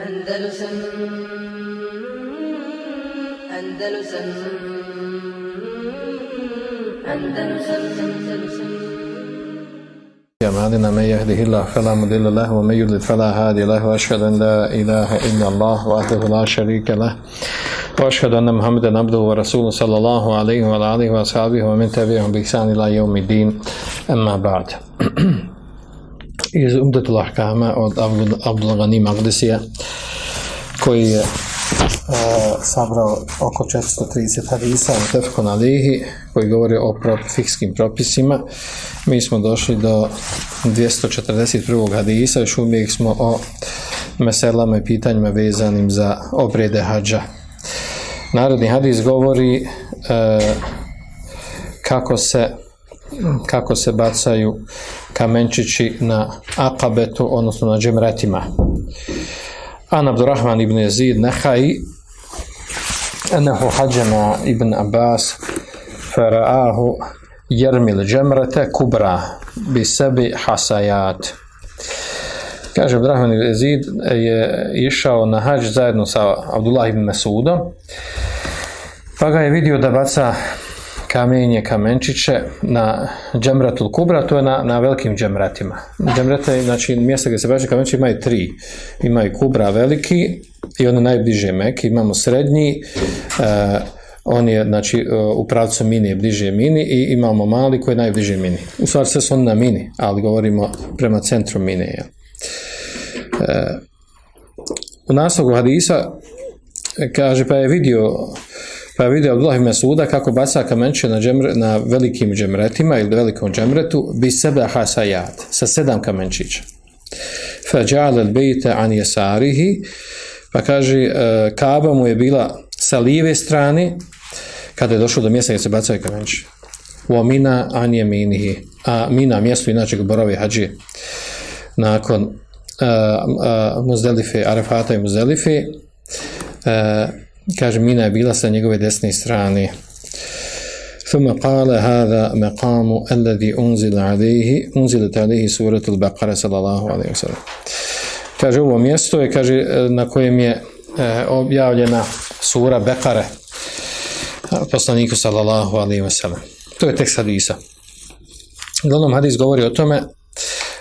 Andalusam Andalusam Andalusam Andalusam أعمالنا من يهده الله فلا مضل له ومن يضلل فلا هادي له وأشهد أن لا إله إلا الله وحده لا شريك له وأشهد أن محمدا عبده ورسوله صلى الله عليه وعلى آله وأصحابه ومن تبعهم بإحسان إلى يوم الدين. أما بعد. iz Umdetul Ahkama od Abdul Ghani Magdisija koji je uh, sabrao oko 430 hadisa u Tefkon Alihi koji govori o pro, fikskim propisima. Mi smo došli do 241. hadisa, još uvijek smo o meselama i pitanjima vezanim za obrede hađa. Narodni hadis govori uh, kako se kako se bacaju kamenčići na akabetu, odnosno na džemretima. An Abdurrahman ibn Yazid Nahai أنه حجم ابن عباس فرآه يرمي الجمرة كبرى بسبع حصيات Kaže Abdurrahman ibn Yazid je išao na hađ zajedno sa Abdullah ibn Mesudom pa ga je vidio da baca kamenje, kamenčiće na džemratul kubra, to je na, na velikim džemratima. Džemrate, znači mjesta gdje se bače kamenčiće imaju tri. Imaju kubra veliki i ono najbliže meki, imamo srednji, uh, on je znači u pravcu mini je bliže mini i imamo mali koji je najbliže mini. U stvari sve su oni na mini, ali govorimo prema centru. Ja. Uh, u naslogu hadisa kaže pa je vidio pa je vidio Abdullah ibn Suda kako baca kamenče na, džemre, na velikim džemretima ili velikom džemretu bi sebe hasajat, sa sedam kamenčića. Fađal al bejte an jesarihi, pa kaže, e, Kaba mu je bila sa lijeve strane, kada je došlo do mjesta gdje se bacaju kamenči. U Mina an jeminihi, a Mina mjesto inače borave hađije. Nakon uh, uh, Muzdelife, Arafata i Muzdelife, uh, kaže Mina je bila sa njegove desne strane ثم قال هذا مقام الذي أنزل عليه أنزلت عليه سورة البقرة صلى الله عليه وسلم kaže ovo mjesto je kaže na kojem je e, objavljena sura Bekare poslaniku sallallahu alaihi wasallam to je tekst hadisa uglavnom hadis govori o tome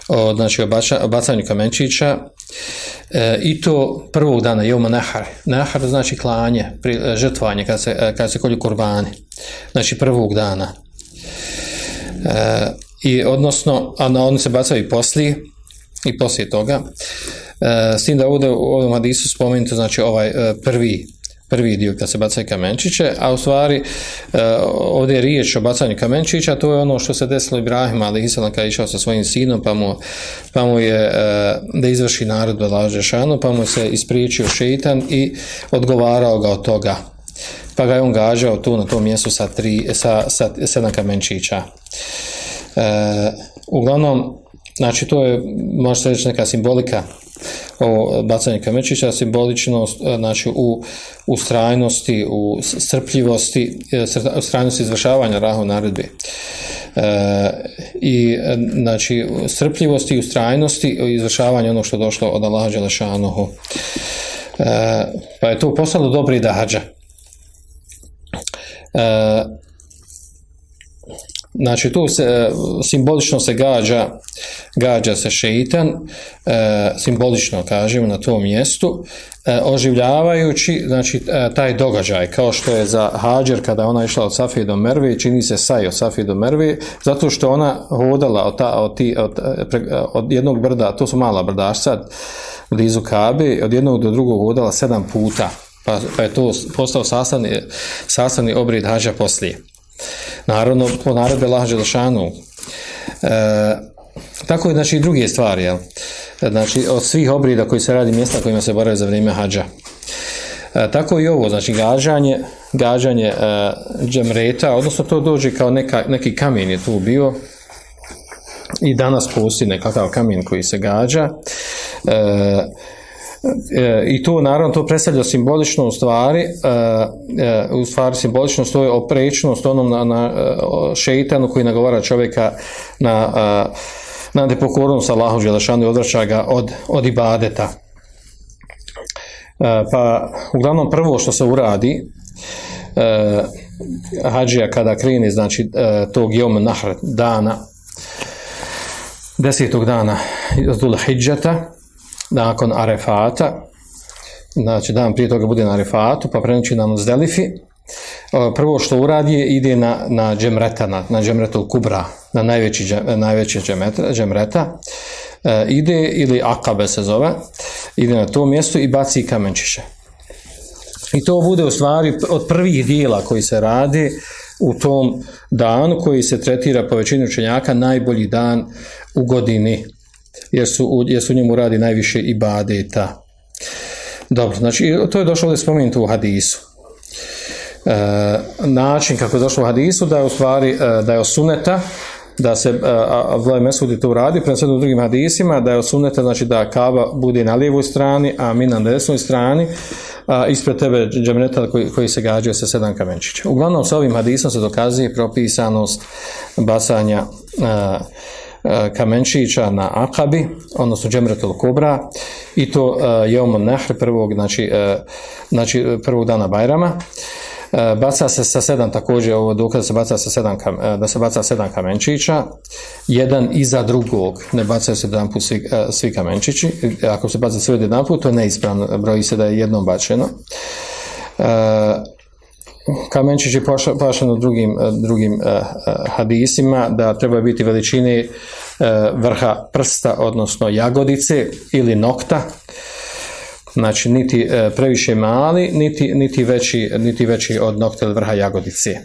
o, znači o, bača, o bacanju kamenčića E, i to prvog dana Joma Nahar. Nahar znači klanje, pri, žrtvanje, kada se, kada se kolju kurbani. Znači prvog dana. E, I odnosno, a na oni se bacaju i poslije, i poslije toga. E, s tim da ovdje u ovom hadisu spomenuto, znači ovaj e, prvi prvi dio kad se bacaju kamenčiće, a u stvari ovdje je riječ o bacanju kamenčića, to je ono što se desilo Ibrahim, ali Isalam kada je išao sa svojim sinom, pa mu, pa mu je da izvrši narod Laže Šanu, pa mu se ispriječio šeitan i odgovarao ga od toga. Pa ga je on gađao tu na tom mjestu sa, tri, sa, sa sedam kamenčića. E, uglavnom, znači to je, može se reći neka simbolika o bacanje kamenčića simbolično znači u u strajnosti u strpljivosti u strajnosti izvršavanja rahu naredbe. E, i znači strpljivosti i ustrajnosti u izvršavanju onog što je došlo od Allaha dželešanohu e, pa je to postalo dobri dahađa. E, Znači tu se simbolično se gađa gađa se šeitan e, simbolično kažemo na tom mjestu e, oživljavajući znači e, taj događaj kao što je za Hađer kada ona išla od Safije do Merve čini se saj od Safije do Merve zato što ona hodala od, ta, od, ti, od, od jednog brda to su mala brdašca blizu Kabe od jednog do drugog hodala sedam puta pa, pa je to postao sastavni, sastavni obrid Hađa poslije Naravno, po naredbe Laha Đelešanu. E, tako je, znači, i druge stvari, jel? Znači, od svih obrida koji se radi mjesta kojima se boraju za vrijeme hađa. E, tako i ovo, znači, gađanje, gađanje e, džemreta, odnosno to dođe kao neka, neki kamen je tu bio, i danas postoji nekakav kamen koji se gađa. E, i to naravno to predstavlja simbolično u stvari e, e, u stvari simbolično to je oprečnost onom na, na šeitanu koji nagovara čovjeka na na nepokornost Allahu Đelešanu i odvraća ga od, od ibadeta. Pa uglavnom prvo što se uradi e, hađija kada krene znači e, tog jom nahr dana desetog dana Dhul Hidžeta nakon Arefata znači dan prije toga bude na Arefatu pa prenoći na Muzdelifi prvo što uradi je ide na, na džemreta, na, na džemretul kubra, na najveći, najveći džemreta, e, ide ili akabe se zove, ide na to mjesto i baci kamenčiće. I to bude u stvari od prvih dijela koji se radi u tom danu koji se tretira po većini učenjaka najbolji dan u godini jer su, jer su njemu radi najviše i. Dobro, znači to je došlo ovdje spomenuti u hadisu. E, način kako je došlo u hadisu da je u stvari e, da je osuneta da se Abdullah Mesudi to radi, prema u drugim hadisima, da je osuneta, znači da kava bude na lijevoj strani, a mi na desnoj strani, a ispred tebe džemreta koji, koji se gađaju sa sedam kamenčića. Uglavnom, sa ovim hadisom se dokazuje propisanost basanja a, kamenčića na akabi, odnosno džemretul kubra i to je omon nahr prvog, znači, znači prvog dana Bajrama. E, baca se sa sedam također ovo dokaz da se baca sa sedam e, da se baca sedam kamenčića. Jedan iza drugog ne bacaju se jedan put svi, e, svi kamenčići. Ako se baca sve jedan put to je neispravno broji se da je jednom bačeno kamenčić je pašeno drugim, drugim hadisima da treba biti veličine vrha prsta odnosno jagodice ili nokta znači niti previše mali, niti, niti, veći, niti veći od nokta ili vrha jagodice.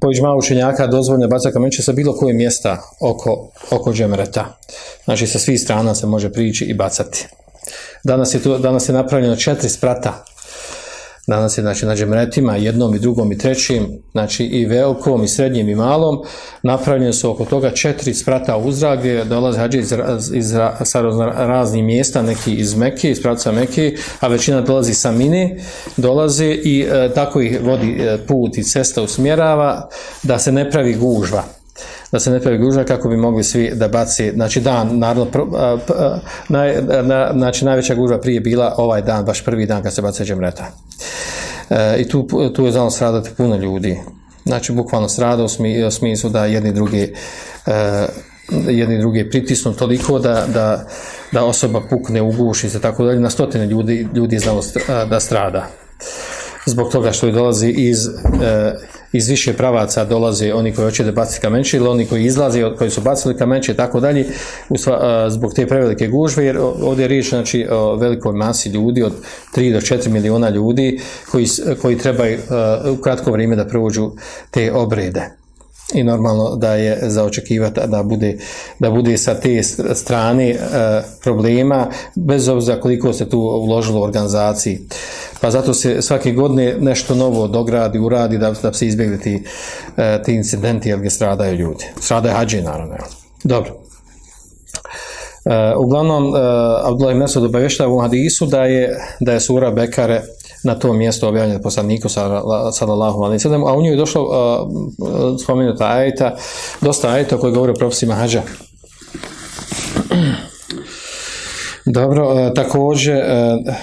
Po iđma učenjaka dozvoljno baca kamenče sa bilo koje mjesta oko, oko džemreta. Znači sa svih strana se može prići i bacati. Danas je, tu, danas je napravljeno četiri sprata. Danas je znači na džemretima jednom i drugom i trećim znači i velikom i srednjim i malom. Napravljene su oko toga četiri sprata uzra gdje dolaze hađe iz, iz, sa raznih mjesta neki iz Meke, iz pravca Meke a većina dolazi sa Mine dolaze i e, tako ih vodi e, put i cesta usmjerava da se ne pravi gužva da se ne pravi gužva kako bi mogli svi da baci, znači dan, naravno, pr, a, naj, na, znači najveća gužva prije bila ovaj dan, baš prvi dan kad se baca džemreta. E, I tu, tu je znalo stradati puno ljudi. Znači, bukvalno strada u, smi, u smislu da jedni drugi e, jedni drugi pritisnu toliko da, da, da osoba pukne, uguši se, tako dalje, na stotine ljudi, ljudi je znalo da strada zbog toga što dolazi iz, e, iz više pravaca dolaze oni koji hoće da baciti kamenče ili oni koji izlaze koji su bacili kamenče i tako dalje e, zbog te prevelike gužve jer ovdje je riječ znači, o velikoj masi ljudi od 3 do 4 miliona ljudi koji, koji trebaju e, u kratko vrijeme da prođu te obrede i normalno da je za očekivati da bude, da bude sa te strane e, problema, bez obzira koliko se tu uložilo u organizaciji. Pa zato se svake godine nešto novo dogradi, uradi da, da se izbjegli ti, e, ti incidenti jer gdje stradaju ljudi. Stradaju hađe, naravno. Dobro. E, uglavnom, e, Abdullah Mesud obavješta u hadisu da je, da je sura Bekare na to mjesto objavljeno poslaniku sallallahu alejhi ve sellem, a u njoj je došlo uh, spomenuta ajeta, dosta ajeta koji govore o propisima hadža. Dobro, uh, također uh,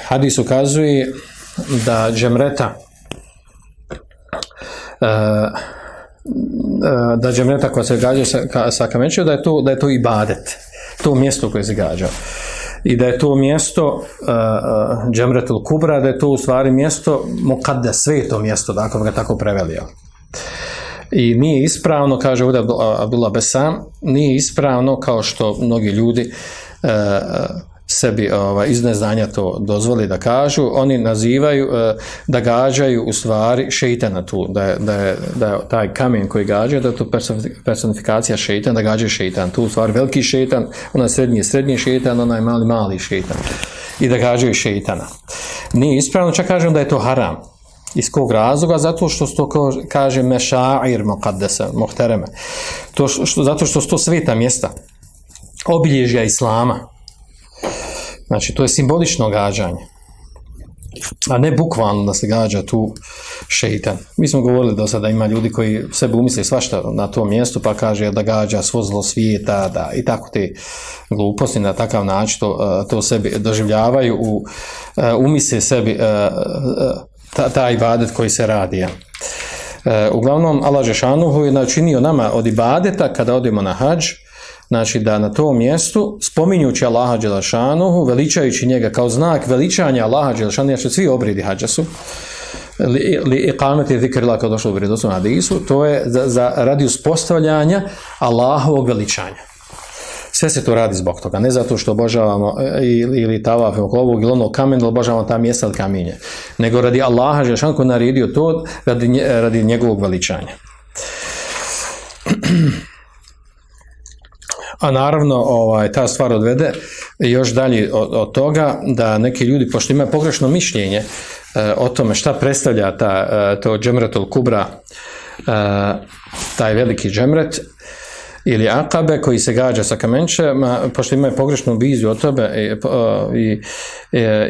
hadis ukazuje da džemreta da džemreta koja se gađa sa, sa kamenčijom, da je to, da je to ibadet. To mjesto koje se gađa i da je to mjesto uh, uh, Džemretul Kubra, da je to u stvari mjesto Mokadde, sveto mjesto, dakle ga tako prevelio. I nije ispravno, kaže ovdje Abdullah Besam, nije ispravno kao što mnogi ljudi uh, sebi ovaj, iz neznanja to dozvoli da kažu, oni nazivaju eh, da gađaju u stvari šeitana tu, da je, da je, da je taj kamen koji gađa, da je to personifikacija šeitan, da gađaju šeitan, tu u stvari veliki šeitan, onaj srednji je srednji šeitan, onaj mali mali šeitan i da gađaju šeitana. Nije ispravno, čak kažem da je to haram. Iz kog razloga? Zato što to kaže mešair muqaddasa, muhtereme. To što, zato što su to sveta mjesta. Obilježja Islama. Znači, to je simbolično gađanje. a ne bukvalno da se gađa tu šeitan. Mi smo govorili do sada ima ljudi koji sebe umisli svašta na tom mjestu pa kaže da gađa svo zlo svijeta da, i tako te gluposti na takav način to, to sebi doživljavaju u umisli sebi taj ibadet koji se radi. Ja. Uglavnom, Allah Žešanuhu je načinio nama od ibadeta kada odemo na hađ, znači da na tom mjestu, spominjući Allaha Đelešanuhu, veličajući njega kao znak veličanja Allaha Đelešanuhu, jer svi obridi hađa su, li, iqameti zikrila kao došlo u to je za, za radi uspostavljanja Allahovog veličanja. Sve se to radi zbog toga, ne zato što obožavamo ili, ili tavaf ovog ili onog kamena, obožavamo ta mjesta ili kamenje, nego radi Allaha Đelešanuhu koji naredio to radi, radi njegovog veličanja. A naravno, ovaj, ta stvar odvede još dalje od, od toga da neki ljudi, pošto imaju pogrešno mišljenje e, o tome šta predstavlja ta, e, to džemretul kubra, e, taj veliki džemret, ili akabe koji se gađa sa kamenčema, pošto imaju pogrešnu viziju o tobe i, i,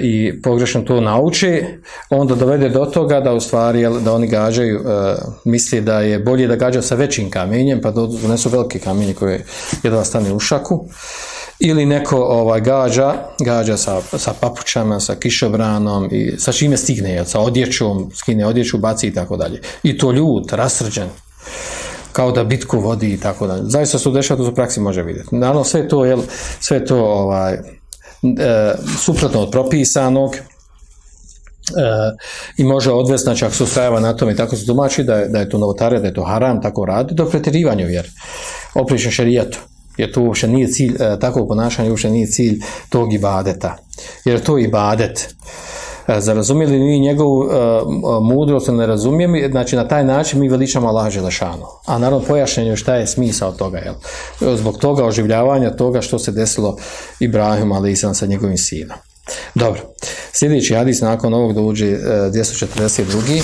i pogrešno to nauči, onda dovede do toga da u stvari da oni gađaju, misli da je bolje da gađa sa većim kamenjem, pa donesu velike kamenje koje jedva stane u šaku, ili neko ovaj, gađa, gađa sa, sa papučama, sa kišobranom i sa čime stigne, sa odjećom, skine odjeću, baci i tako dalje. I to ljut, rasrđen kao da bitku vodi i tako dalje. Zaista su dešava, to su praksi može vidjeti. Naravno, sve to, jel, sve to ovaj, e, suprotno od propisanog, e, i može odvesti, znači ako se na tom i tako se domaći da je, da je to novotarija, da je to haram, tako radi, do pretjerivanja jer opriče šarijetu. Jer to uopšte nije cilj, e, takvog ponašanja uopšte nije cilj tog ibadeta. Jer to je ibadet. E, za razumijeli mi njegovu uh, mudrost ne razumijemo, znači na taj način mi veličamo Allah Želešanu. A naravno pojašnjenje šta je smisao toga, jel? Zbog toga oživljavanja toga što se desilo Ibrahim ali sam sa njegovim sinom. Dobro, sljedeći hadis nakon ovog dođe uh, 242.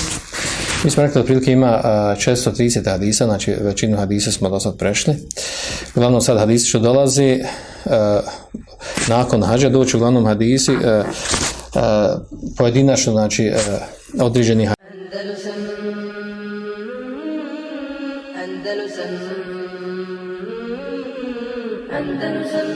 Mi smo rekli otprilike ima uh, 630 hadisa, znači većinu hadisa smo do sad prešli. Uglavnom sad hadisi što dolazi nakon hađa doći uglavnom hadisi pojedinačno, znači određeni Andalusam Andalusam Andalusam Andalusam